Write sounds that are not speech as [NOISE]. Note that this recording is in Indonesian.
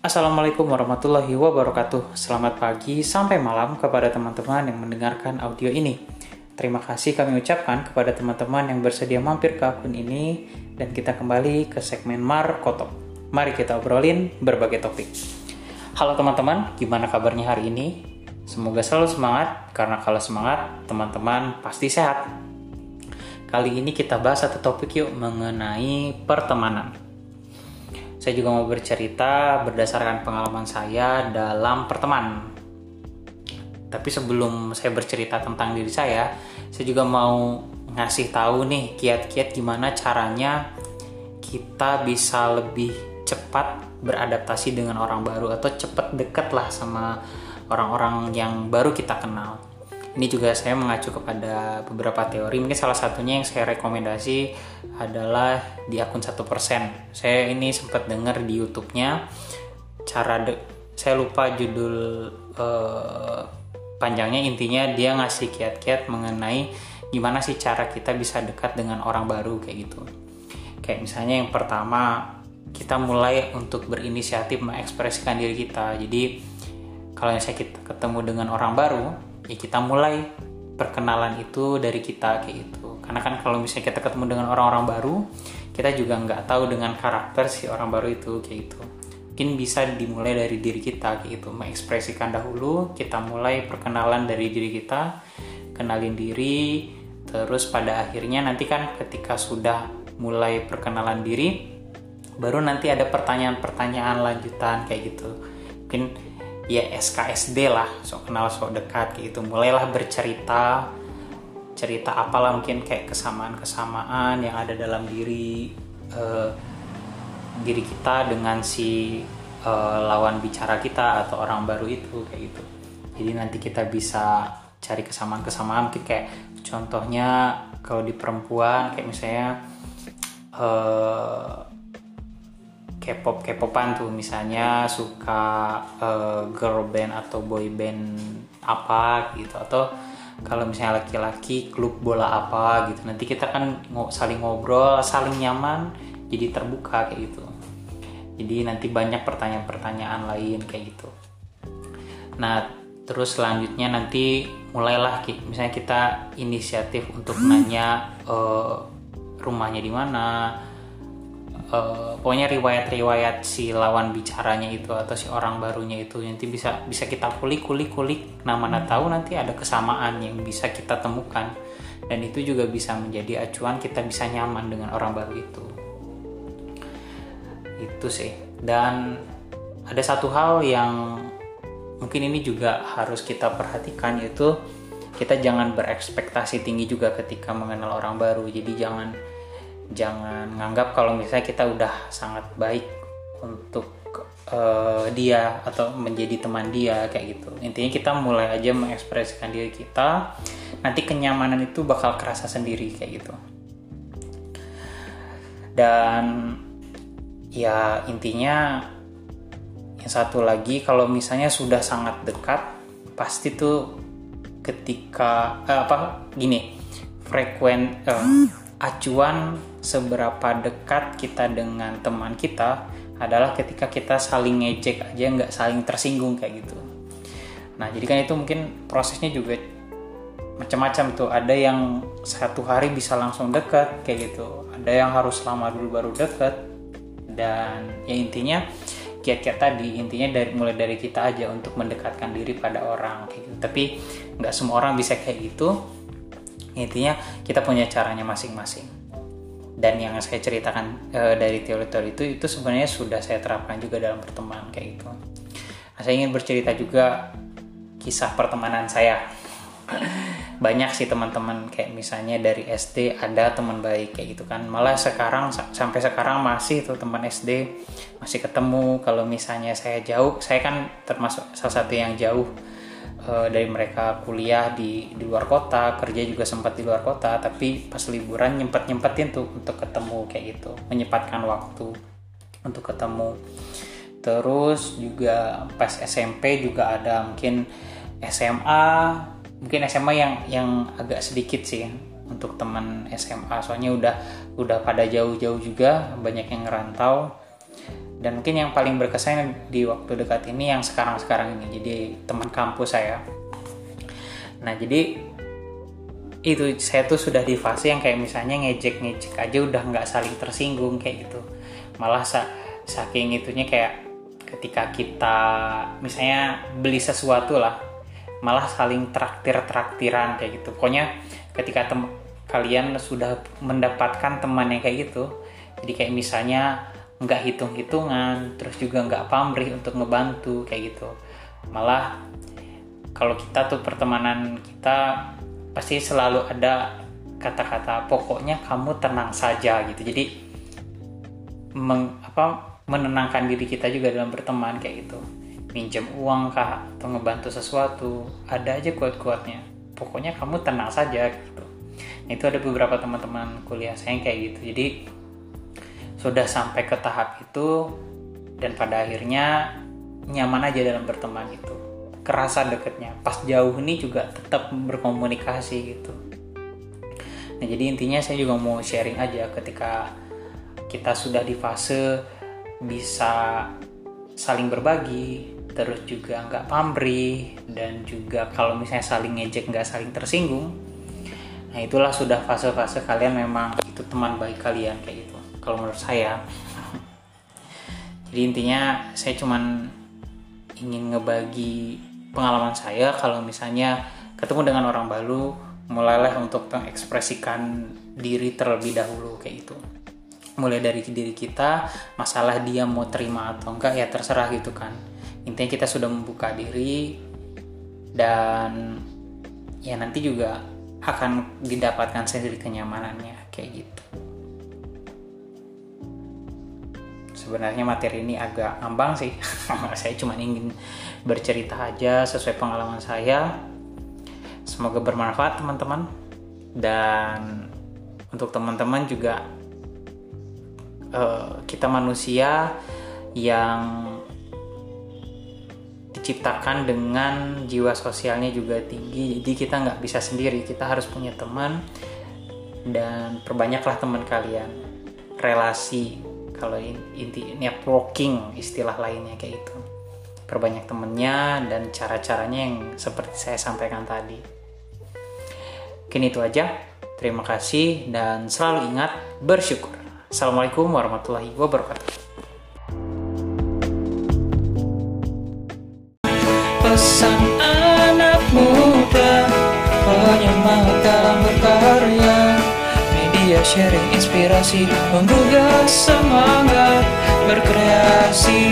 Assalamualaikum warahmatullahi wabarakatuh. Selamat pagi sampai malam kepada teman-teman yang mendengarkan audio ini. Terima kasih kami ucapkan kepada teman-teman yang bersedia mampir ke akun ini dan kita kembali ke segmen Mar Kotok. Mari kita obrolin berbagai topik. Halo teman-teman, gimana kabarnya hari ini? Semoga selalu semangat karena kalau semangat teman-teman pasti sehat. Kali ini kita bahas satu topik yuk mengenai pertemanan. Saya juga mau bercerita berdasarkan pengalaman saya dalam pertemanan. Tapi sebelum saya bercerita tentang diri saya, saya juga mau ngasih tahu nih kiat-kiat gimana caranya kita bisa lebih cepat beradaptasi dengan orang baru atau cepat dekat lah sama orang-orang yang baru kita kenal ini juga saya mengacu kepada beberapa teori. Mungkin salah satunya yang saya rekomendasi adalah di akun satu persen. Saya ini sempat dengar di YouTube-nya cara de saya lupa judul uh, panjangnya. Intinya dia ngasih kiat-kiat mengenai gimana sih cara kita bisa dekat dengan orang baru kayak gitu. Kayak misalnya yang pertama kita mulai untuk berinisiatif mengekspresikan diri kita. Jadi kalau saya kita ketemu dengan orang baru ya kita mulai perkenalan itu dari kita kayak gitu. Karena kan kalau misalnya kita ketemu dengan orang-orang baru kita juga nggak tahu dengan karakter si orang baru itu kayak gitu. Mungkin bisa dimulai dari diri kita kayak gitu. Mengekspresikan dahulu kita mulai perkenalan dari diri kita kenalin diri terus pada akhirnya nanti kan ketika sudah mulai perkenalan diri baru nanti ada pertanyaan-pertanyaan lanjutan kayak gitu. Mungkin ya SKSD lah sok kenal sok dekat gitu. Mulailah bercerita cerita apalah mungkin kayak kesamaan-kesamaan yang ada dalam diri uh, diri kita dengan si uh, lawan bicara kita atau orang baru itu kayak gitu. Jadi nanti kita bisa cari kesamaan-kesamaan. Mungkin kayak contohnya kalau di perempuan kayak misalnya uh, K-pop K-popan tuh. Misalnya suka uh, girl band atau boy band apa gitu. Atau kalau misalnya laki-laki klub bola apa gitu. Nanti kita kan saling ngobrol saling nyaman jadi terbuka kayak gitu. Jadi nanti banyak pertanyaan-pertanyaan lain kayak gitu. Nah terus selanjutnya nanti mulailah misalnya kita inisiatif untuk nanya uh, rumahnya di mana uh, pokoknya riwayat-riwayat si lawan bicaranya itu atau si orang barunya itu nanti bisa bisa kita kulik kulik kulik. Nah mana tahu nanti ada kesamaan yang bisa kita temukan. Dan itu juga bisa menjadi acuan kita bisa nyaman dengan orang baru itu. Itu sih. Dan ada satu hal yang mungkin ini juga harus kita perhatikan yaitu kita jangan berekspektasi tinggi juga ketika mengenal orang baru. Jadi jangan jangan nganggap kalau misalnya kita udah sangat baik untuk uh, dia atau menjadi teman dia kayak gitu. Intinya kita mulai aja mengekspresikan diri kita nanti kenyamanan itu bakal kerasa sendiri kayak gitu. Dan ya intinya yang satu lagi kalau misalnya sudah sangat dekat pasti tuh ketika eh, apa gini frekuen eh, acuan seberapa dekat kita dengan teman kita adalah ketika kita saling ngejek aja nggak saling tersinggung kayak gitu. Nah jadi kan itu mungkin prosesnya juga macam-macam tuh. Ada yang satu hari bisa langsung dekat kayak gitu. Ada yang harus lama dulu baru dekat dan ya intinya kiat-kiat tadi intinya dari mulai dari kita aja untuk mendekatkan diri pada orang kayak gitu. Tapi nggak semua orang bisa kayak gitu intinya kita punya caranya masing-masing. Dan yang saya ceritakan e, dari teori-teori itu itu sebenarnya sudah saya terapkan juga dalam pertemanan kayak gitu. Nah, saya ingin bercerita juga kisah pertemanan saya. [CLEARS THROAT] Banyak sih teman-teman kayak misalnya dari SD ada teman baik kayak gitu kan. Malah sekarang sampai sekarang masih tuh teman SD masih ketemu. Kalau misalnya saya jauh saya kan termasuk salah satu yang jauh uh, dari mereka kuliah di di luar kota kerja juga sempat di luar kota tapi pas liburan nyempet nyempetin tuh untuk ketemu kayak gitu menyempatkan waktu untuk ketemu. Terus juga pas SMP juga ada mungkin SMA mungkin SMA yang yang agak sedikit sih untuk teman SMA soalnya udah udah pada jauh-jauh juga banyak yang ngerantau dan mungkin yang paling berkesan di waktu dekat ini yang sekarang-sekarang ini jadi teman kampus saya. Nah jadi itu saya tuh sudah di fase yang kayak misalnya ngejek-ngejek aja udah nggak saling tersinggung kayak gitu. Malah sa saking itunya kayak ketika kita misalnya beli sesuatu lah malah saling traktir-traktiran kayak gitu. Pokoknya ketika tem kalian sudah mendapatkan teman yang kayak gitu jadi kayak misalnya nggak hitung-hitungan terus juga nggak pamrih untuk ngebantu kayak gitu. Malah kalau kita tuh pertemanan kita pasti selalu ada kata-kata pokoknya kamu tenang saja gitu. Jadi meng, apa menenangkan diri kita juga dalam berteman kayak gitu. Minjem uang kah atau ngebantu sesuatu ada aja kuat-kuatnya. Pokoknya kamu tenang saja gitu. Nah, itu ada beberapa teman-teman kuliah saya yang kayak gitu. Jadi sudah sampai ke tahap itu dan pada akhirnya nyaman aja dalam berteman itu kerasa deketnya. Pas jauh ini juga tetap berkomunikasi gitu. Nah jadi intinya saya juga mau sharing aja ketika kita sudah di fase bisa saling berbagi terus juga nggak pamrih dan juga kalau misalnya saling ngejek nggak saling tersinggung nah itulah sudah fase-fase kalian memang itu teman baik kalian kayak gitu kalau menurut saya. Jadi intinya saya cuman ingin ngebagi pengalaman saya kalau misalnya ketemu dengan orang baru mulailah untuk mengekspresikan diri terlebih dahulu kayak gitu. Mulai dari diri kita masalah dia mau terima atau enggak ya terserah gitu kan. Intinya kita sudah membuka diri dan ya nanti juga akan didapatkan sendiri kenyamanannya kayak gitu sebenarnya materi ini agak ngambang sih. [LAUGHS] Saya cuma ingin bercerita aja sesuai pengalaman saya. Semoga bermanfaat teman-teman. Dan untuk teman-teman juga uh, kita manusia yang diciptakan dengan jiwa sosialnya juga tinggi. Jadi kita nggak bisa sendiri. Kita harus punya teman dan perbanyaklah teman kalian. Relasi kalau inti networking istilah lainnya kayak itu perbanyak temennya dan cara-caranya yang seperti saya sampaikan tadi. Mungkin itu aja. Terima kasih dan selalu ingat bersyukur. Assalamualaikum warahmatullahi wabarakatuh sharing inspirasi menggugah semangat berkreasi